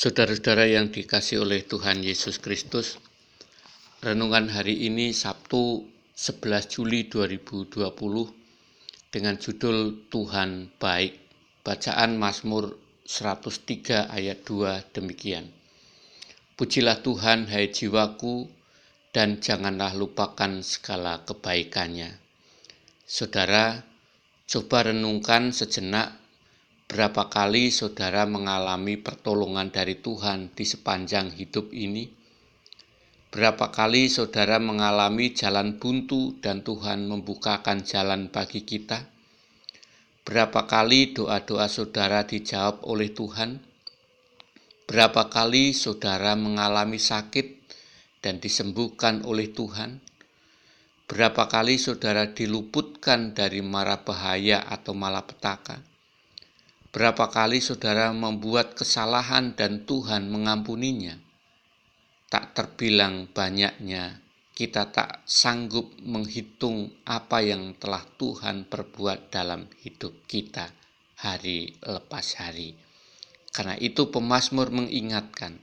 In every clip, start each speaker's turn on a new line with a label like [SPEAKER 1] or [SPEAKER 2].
[SPEAKER 1] Saudara-saudara yang dikasih oleh Tuhan Yesus Kristus, renungan hari ini Sabtu 11 Juli 2020 dengan judul Tuhan Baik. Bacaan Mazmur 103 ayat 2 demikian. Pujilah Tuhan hai jiwaku dan janganlah lupakan segala kebaikannya. Saudara, coba renungkan sejenak Berapa kali saudara mengalami pertolongan dari Tuhan di sepanjang hidup ini? Berapa kali saudara mengalami jalan buntu dan Tuhan membukakan jalan bagi kita? Berapa kali doa-doa saudara dijawab oleh Tuhan? Berapa kali saudara mengalami sakit dan disembuhkan oleh Tuhan? Berapa kali saudara diluputkan dari mara bahaya atau malapetaka? Berapa kali saudara membuat kesalahan dan Tuhan mengampuninya? Tak terbilang banyaknya, kita tak sanggup menghitung apa yang telah Tuhan perbuat dalam hidup kita hari lepas hari. Karena itu pemazmur mengingatkan,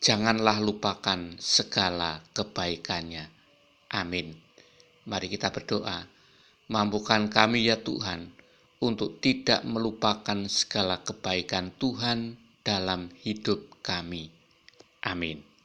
[SPEAKER 1] janganlah lupakan segala kebaikannya. Amin. Mari kita berdoa. Mampukan kami ya Tuhan untuk tidak melupakan segala kebaikan Tuhan dalam hidup kami. Amin.